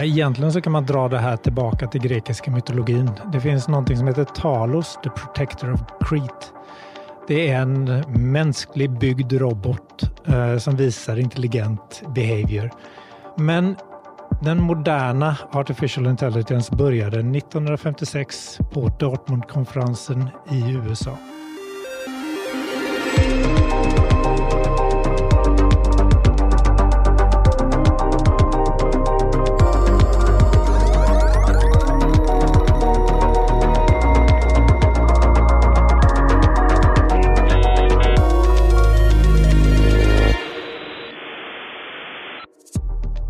Egentligen så kan man dra det här tillbaka till grekiska mytologin. Det finns någonting som heter Talos, the protector of Crete. Det är en mänsklig byggd robot eh, som visar intelligent behavior. Men den moderna artificial intelligence började 1956 på Dortmundkonferensen i USA.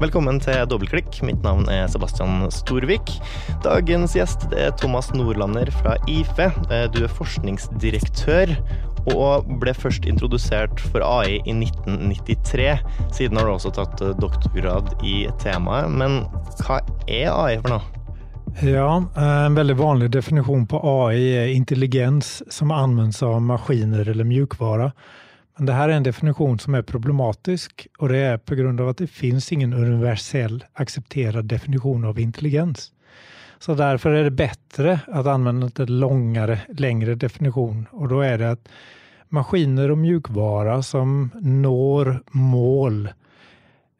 Velkommen til Dobbeltklikk. Mitt navn er Sebastian Storvik. Dagens gjest er Thomas Nordlander fra IFE. Eh, du er forskningsdirektør og ble først introdusert for AI i 1993. Siden har du også tatt eh, doktorgrad i temaet. Men hva er AI for noe? Ja, eh, en väldigt vanlig definition på AI är intelligens som används av maskiner eller mjukvara. Men det här är en definition som är problematisk och det är på grund av att det finns ingen universell accepterad definition av intelligens. Så därför är det bättre att använda en långare, längre definition och då är det att maskiner och mjukvara som når mål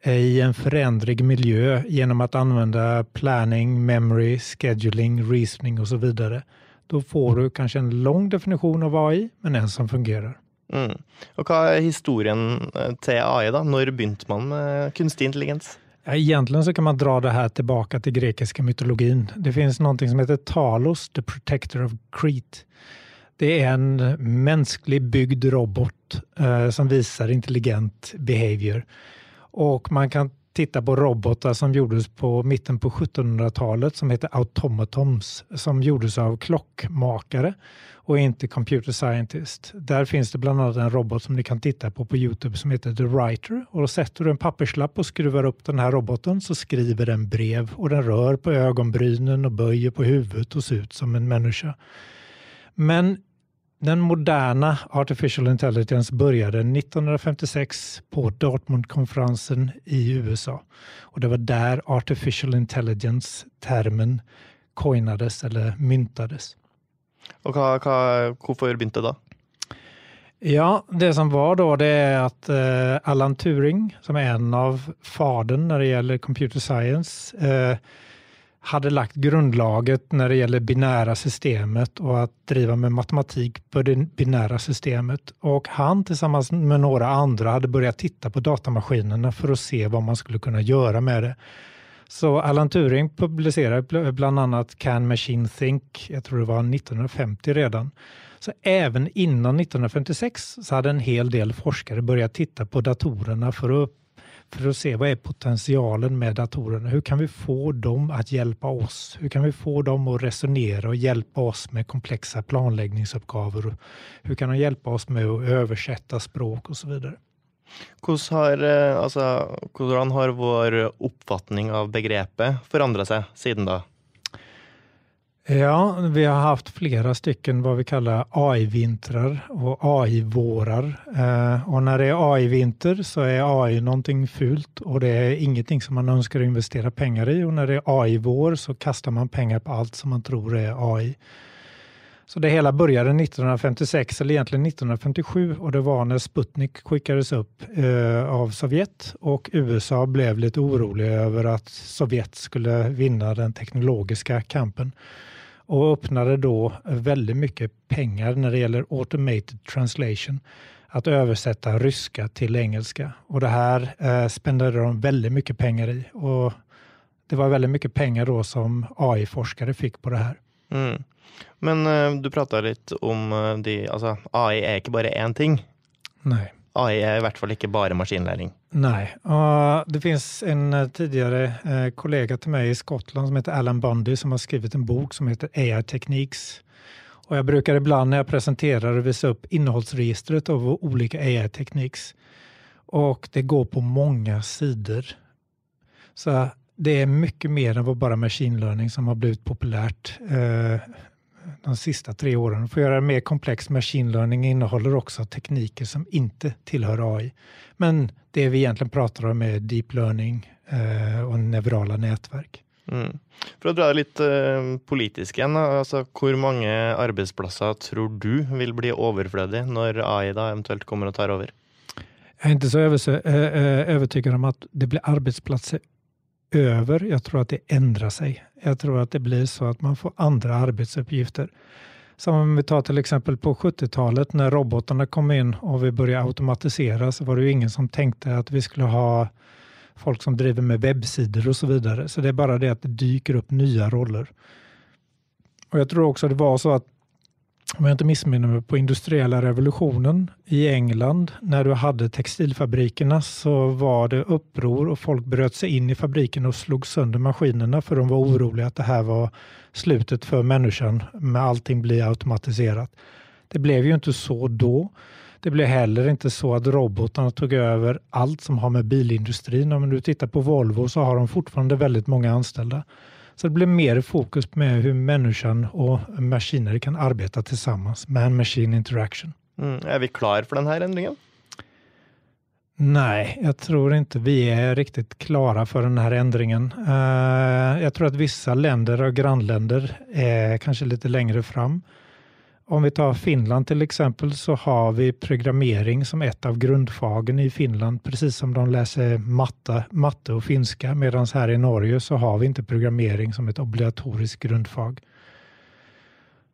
i en förändrig miljö genom att använda planning, memory, scheduling, reasoning och så vidare. Då får du kanske en lång definition av AI, men en som fungerar. Mm. Og hva er historien eh, til AI, da? Når begynte man med kunstig intelligens? Ja, egentligen så kan man dra det här tillbaka till grekiska mytologin. Det finns någonting som heter Talos, the protector of Crete. Det är en mänsklig byggd robot eh, som visar intelligent behavior. Och man kan titta på robotar som gjordes på mitten på 1700-talet som heter automatons som gjordes av klockmakare och inte computer scientist. Där finns det bland annat en robot som ni kan titta på på Youtube som heter The Writer. Och då sätter du en papperslapp och skruvar upp den här roboten så skriver den brev och den rör på ögonbrynen och böjer på huvudet och ser ut som en människa. Men den moderna artificial intelligence började 1956 på Dartmouth-konferensen i USA. Och det var där artificial intelligence-termen coinades eller myntades. Og hva, hva, hvorfor begynte det da? Ja, det som var då det är att eh, Alan Turing, som är en av fadern när det gäller computer science, eh, hade lagt grundlaget när det gäller binära systemet och att driva med matematik på det binära systemet. Och han tillsammans med några andra hade börjat titta på datamaskinerna för att se vad man skulle kunna göra med det. Så Alan Turing publicerade bland annat Can Machine Think, jag tror det var 1950 redan. Så även innan 1956 så hade en hel del forskare börjat titta på datorerna för att, för att se vad är potentialen med datorerna. Hur kan vi få dem att hjälpa oss? Hur kan vi få dem att resonera och hjälpa oss med komplexa planläggningsuppgifter? Hur kan de hjälpa oss med att översätta språk och så vidare? Hvordan har, eh, altså, hvordan har vår uppfattning av begreppet forandra sig sedan da? Ja, vi har haft flera stycken vad vi kallar AI-vintrar och AI-vårar. Eh, och när det är AI-vinter så är AI någonting fult och det är ingenting som man önskar investera pengar i. Och när det är AI-vår så kastar man pengar på allt som man tror är AI. Så det hela började 1956, eller egentligen 1957, och det var när Sputnik skickades upp eh, av Sovjet och USA blev lite oroliga över att Sovjet skulle vinna den teknologiska kampen och öppnade då väldigt mycket pengar när det gäller automated translation, att översätta ryska till engelska. Och det här eh, spenderade de väldigt mycket pengar i. Och det var väldigt mycket pengar då som AI-forskare fick på det här. Mm. Men uh, du prata litt om uh, de Altså, AI er ikke bare én ting. Nej. AI är i eh, hvert fall inte bara maskinläring. Nej, och det finns en eh, tidigare eh, kollega till mig i Skottland som heter Alan Bundy som har skrivit en bok som heter AI Techniques. Och jag brukar ibland när jag presenterar visa upp innehållsregistret av olika AI Techniques. Och det går på många sidor. Så det är mycket mer än vad bara machine learning som har blivit populärt eh, de sista tre åren. För att göra det mer komplext, machine learning innehåller också tekniker som inte tillhör AI. Men det vi egentligen pratar om är deep learning, eh, och neurala nätverk. Mm. For å dra litt uh, politisk igjen, altså, hvor mange arbeidsplasser tror du vil bli overflødig når AI da eventuelt kommer og tar over? Jag är inte så övertygad om att det blir arbetsplatser över. Jag tror att det ändrar sig. Jag tror att det blir så att man får andra arbetsuppgifter. Som om vi tar till exempel på 70-talet när robotarna kom in och vi började automatisera så var det ju ingen som tänkte att vi skulle ha folk som driver med webbsidor och så vidare. Så det är bara det att det dyker upp nya roller. Och Jag tror också det var så att om jag inte missminner mig, på industriella revolutionen i England, när du hade textilfabrikerna så var det uppror och folk bröt sig in i fabriken och slog sönder maskinerna för de var oroliga att det här var slutet för människan med allting blir automatiserat. Det blev ju inte så då. Det blev heller inte så att robotarna tog över allt som har med bilindustrin. Om du tittar på Volvo så har de fortfarande väldigt många anställda. Så det blir mer fokus med hur människan och maskiner kan arbeta tillsammans. Man-machine interaction. Mm. Är vi klara för den här ändringen? Nej, jag tror inte vi är riktigt klara för den här ändringen. Uh, jag tror att vissa länder och grannländer är kanske lite längre fram. Om vi tar Finland till exempel så har vi programmering som ett av grundfagen i Finland, precis som de läser matte, matte och finska, medan här i Norge så har vi inte programmering som ett obligatoriskt grundfag.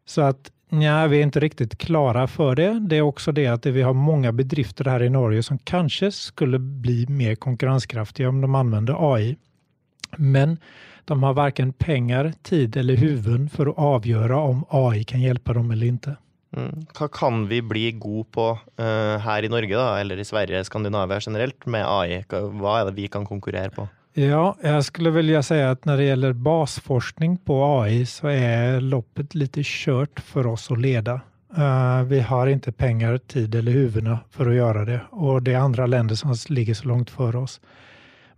Så att nej, vi är inte riktigt klara för det. Det är också det att vi har många bedrifter här i Norge som kanske skulle bli mer konkurrenskraftiga om de använder AI. Men de har varken pengar, tid eller huvuden för att avgöra om AI kan hjälpa dem eller inte. Mm. Vad kan vi bli god på uh, här i Norge, då, eller i Sverige, Skandinavien generellt, med AI? Vad är det vi kan konkurrera på? Ja, jag skulle vilja säga att när det gäller basforskning på AI så är loppet lite kört för oss att leda. Uh, vi har inte pengar, tid eller huvudena för att göra det och det är andra länder som ligger så långt före oss.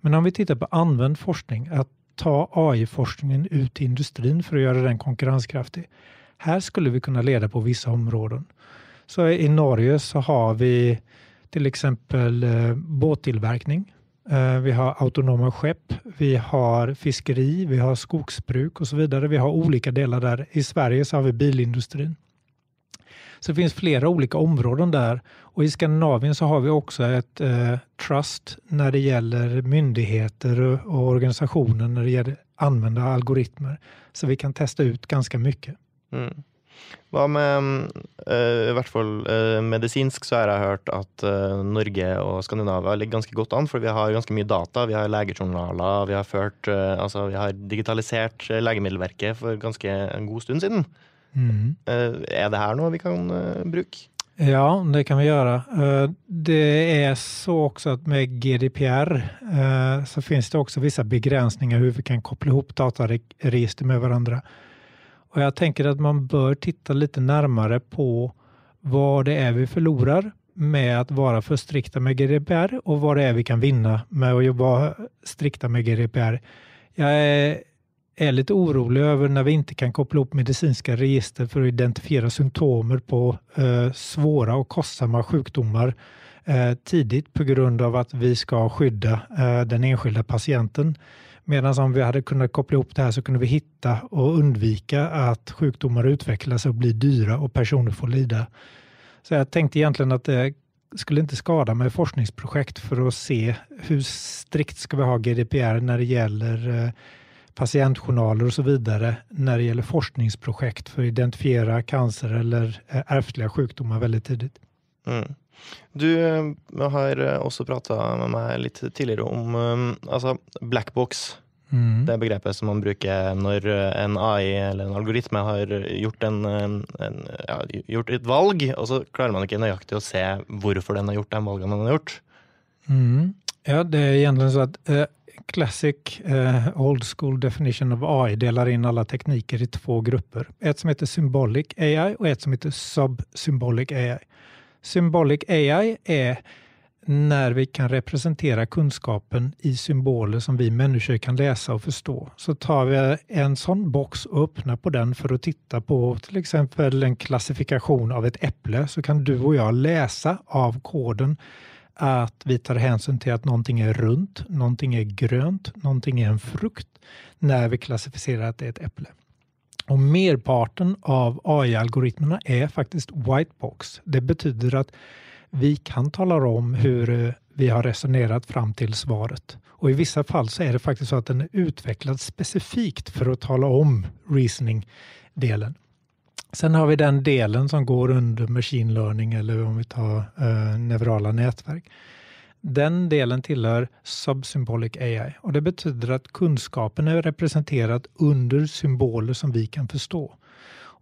Men om vi tittar på använd forskning, att ta AI-forskningen ut i industrin för att göra den konkurrenskraftig. Här skulle vi kunna leda på vissa områden. Så i Norge så har vi till exempel eh, båttillverkning. Eh, vi har autonoma skepp, vi har fiskeri, vi har skogsbruk och så vidare. Vi har olika delar där. I Sverige så har vi bilindustrin. Så det finns flera olika områden där och i Skandinavien så har vi också ett eh, trust när det gäller myndigheter och organisationer när det gäller använda algoritmer. Så vi kan testa ut ganska mycket. Mm. Hva med eh, I hvert fall eh, uh, medisinsk så har jeg hørt at eh, Norge og Skandinavia ligger ganske godt an, for vi har ganske mye data. Vi har legejournaler, vi har ført Altså, vi har digitalisert Legemiddelverket for ganske en god stund siden. Mm. Är det här något vi kan bruka? Ja, det kan vi göra. Det är så också att med GDPR så finns det också vissa begränsningar hur vi kan koppla ihop dataregister med varandra. Och jag tänker att man bör titta lite närmare på vad det är vi förlorar med att vara för strikta med GDPR och vad det är vi kan vinna med att vara strikta med GDPR. Jag är är lite orolig över när vi inte kan koppla upp medicinska register för att identifiera symptomer på eh, svåra och kostsamma sjukdomar eh, tidigt på grund av att vi ska skydda eh, den enskilda patienten. Medan om vi hade kunnat koppla ihop det här så kunde vi hitta och undvika att sjukdomar utvecklas och blir dyra och personer får lida. Så jag tänkte egentligen att det skulle inte skada med forskningsprojekt för att se hur strikt ska vi ha GDPR när det gäller eh, patientjournaler och så vidare när det gäller forskningsprojekt för att identifiera cancer eller eh, ärftliga sjukdomar väldigt tidigt. Mm. Du eh, har eh, också pratat med mig lite tidigare om alltså blackbox. Mm. Det begreppet som man brukar när en AI eller en algoritm har gjort, en, en, ja, gjort ett val och så klarar man inte nöjaktigt att se varför den har gjort den valgen den har gjort. Mm. Ja, det är egentligen så att eh, classic eh, old school definition of AI delar in alla tekniker i två grupper. Ett som heter symbolic AI och ett som heter sub-symbolic AI. Symbolic AI är när vi kan representera kunskapen i symboler som vi människor kan läsa och förstå. Så tar vi en sån box och öppnar på den för att titta på till exempel en klassifikation av ett äpple så kan du och jag läsa av koden att vi tar hänsyn till att någonting är runt, någonting är grönt, någonting är en frukt när vi klassificerar att det är ett äpple. Och merparten av AI-algoritmerna är faktiskt white box. Det betyder att vi kan tala om hur eh, vi har resonerat fram till svaret. Och i vissa fall så är det faktiskt så att den är utvecklad specifikt för att tala om reasoning-delen. Sen har vi den delen som går under machine learning eller om vi tar eh, neurala nätverk. Den delen tillhör Subsymbolic AI och det betyder att kunskapen är representerad under symboler som vi kan förstå.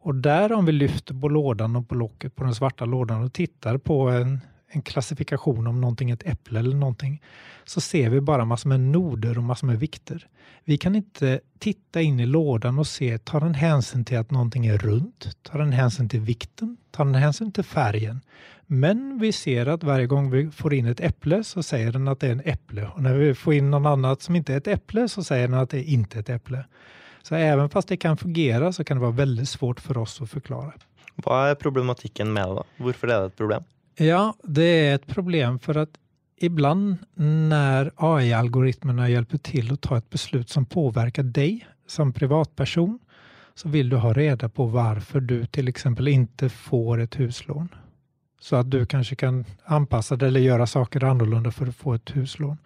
Och där om vi lyfter på lådan och på locket på den svarta lådan och tittar på en, en klassifikation om någonting är ett äpple eller någonting, så ser vi bara massor med noder och massor med vikter. Vi kan inte titta in i lådan och se, tar den hänsyn till att någonting är runt? Tar den hänsyn till vikten? Tar den hänsyn till färgen? Men vi ser att varje gång vi får in ett äpple så säger den att det är en äpple. Och när vi får in något annat som inte är ett äpple så säger den att det är inte är ett äpple. Så även fast det kan fungera så kan det vara väldigt svårt för oss att förklara. Vad är problematiken med det? Då? Varför är det ett problem? Ja, det är ett problem för att ibland när AI-algoritmerna hjälper till att ta ett beslut som påverkar dig som privatperson så vill du ha reda på varför du till exempel inte får ett huslån. Så att du kanske kan anpassa dig eller göra saker annorlunda för att få ett huslån.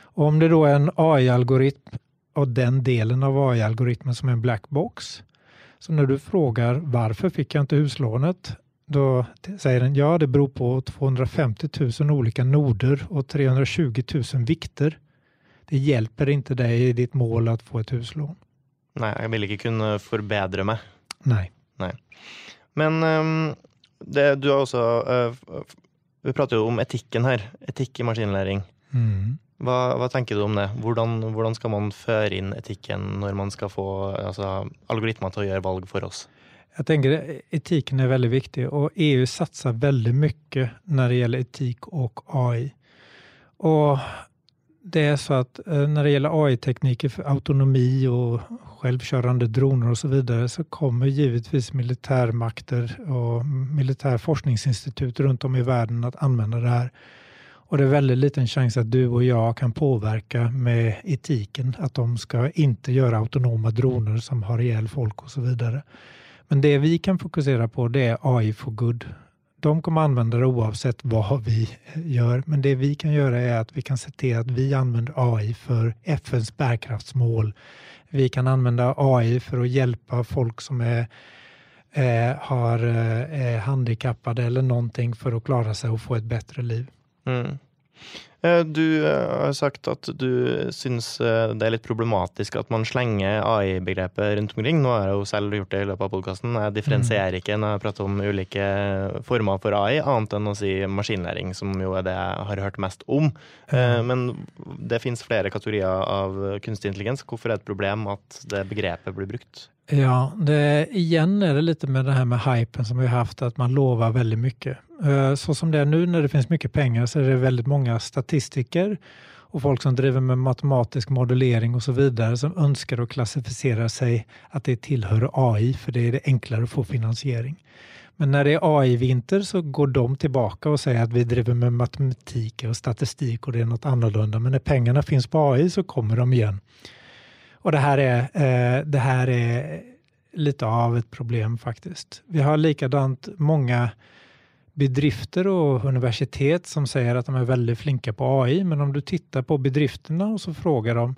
Och om det då är en AI-algoritm och den delen av AI-algoritmen som är en black box. Så när du frågar varför fick jag inte huslånet? Då säger den ja, det beror på 250 000 olika noder och 320 000 vikter. Det hjälper inte dig i ditt mål att få ett huslån. Nej, jag vill inte kunna förbättra mig. Nej. Nej. Men um, det, du har också, uh, vi pratar ju om etiken här, etik i maskinläring. Mm. Vad, vad tänker du om det? Hur, hur ska man föra in etiken när man ska få alltså, algoritmer att göra val för oss? Jag tänker etiken är väldigt viktig och EU satsar väldigt mycket när det gäller etik och AI. Och det är så att eh, när det gäller AI-tekniker för autonomi och självkörande droner och så vidare så kommer givetvis militärmakter och militärforskningsinstitut runt om i världen att använda det här. Och det är väldigt liten chans att du och jag kan påverka med etiken att de ska inte göra autonoma droner som har ihjäl folk och så vidare. Men det vi kan fokusera på det är AI for good. De kommer använda det oavsett vad vi gör, men det vi kan göra är att vi kan se till att vi använder AI för FNs bärkraftsmål. Vi kan använda AI för att hjälpa folk som är eh, har, eh, eh, handikappade eller någonting för att klara sig och få ett bättre liv. Mm. Eh, du eh, har sagt att du syns eh, det är lite problematiskt att man slänger AI-begreppet runt omkring. Nu har jag ju själv gjort det i löpet av podcasten. Jag differentierar inte när jag pratar om olika former för AI, annat än att säga maskinläring, som ju är det jag har hört mest om. Mm. Men det finns flera kategorier av kunstig intelligens. Varför är det ett problem att det begreppet blir brukt? Ja, det, igen är det lite med det här med hypen som vi har haft, att man lovar väldigt mycket. Eh, så som det är nu när det finns mycket pengar så är det väldigt många statistiker och folk som driver med matematisk modellering och så vidare som önskar att klassificera sig att det tillhör AI för det är det enklare att få finansiering. Men när det är AI-vinter så går de tillbaka och säger att vi driver med matematik och statistik och det är något annorlunda. Men när pengarna finns på AI så kommer de igen. Och det här är, eh, det här är lite av ett problem faktiskt. Vi har likadant många bedrifter och universitet som säger att de är väldigt flinka på AI. Men om du tittar på bedrifterna och så frågar de,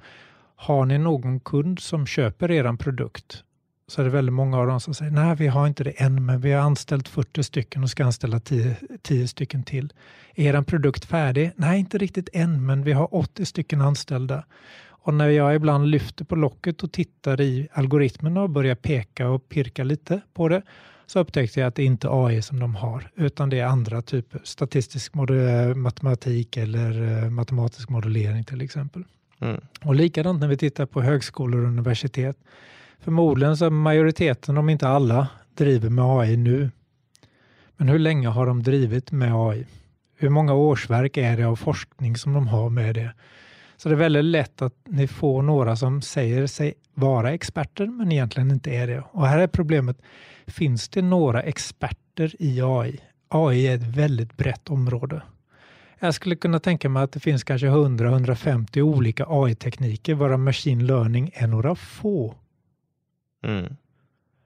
har ni någon kund som köper er produkt? Så är det väldigt många av dem som säger, nej vi har inte det än, men vi har anställt 40 stycken och ska anställa 10, 10 stycken till. Är er produkt färdig? Nej, inte riktigt än, men vi har 80 stycken anställda. Och när jag ibland lyfter på locket och tittar i algoritmerna och börjar peka och pirka lite på det så upptäckte jag att det inte är AI som de har, utan det är andra typer. Statistisk matematik eller eh, matematisk modellering till exempel. Mm. Och likadant när vi tittar på högskolor och universitet. Förmodligen så majoriteten, om inte alla, driver med AI nu. Men hur länge har de drivit med AI? Hur många årsverk är det av forskning som de har med det? Så det är väldigt lätt att ni får några som säger sig vara experter men egentligen inte är det. Och här är problemet, finns det några experter i AI? AI är ett väldigt brett område. Jag skulle kunna tänka mig att det finns kanske 100-150 olika AI-tekniker, varav machine learning är några få. Mm.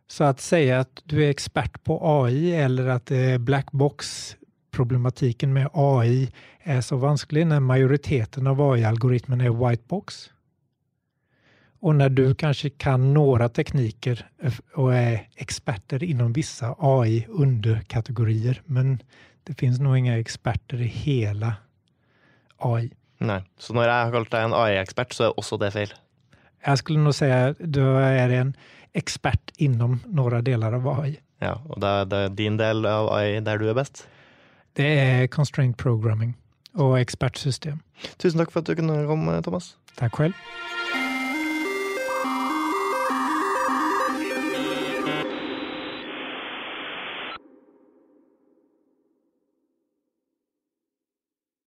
Så att säga att du är expert på AI eller att det är black box problematiken med AI är så vansklig när majoriteten av AI-algoritmen är white box. Och när du kanske kan några tekniker och är experter inom vissa AI-underkategorier, men det finns nog inga experter i hela AI. Nej, så när jag har kallat dig en AI-expert så är också det fel? Jag skulle nog säga att du är en expert inom några delar av AI. Ja, och det är din del av AI där du är bäst? Det är constraint programming och expertsystem. Tusen tack för att du kunde komma, Thomas. Tack själv.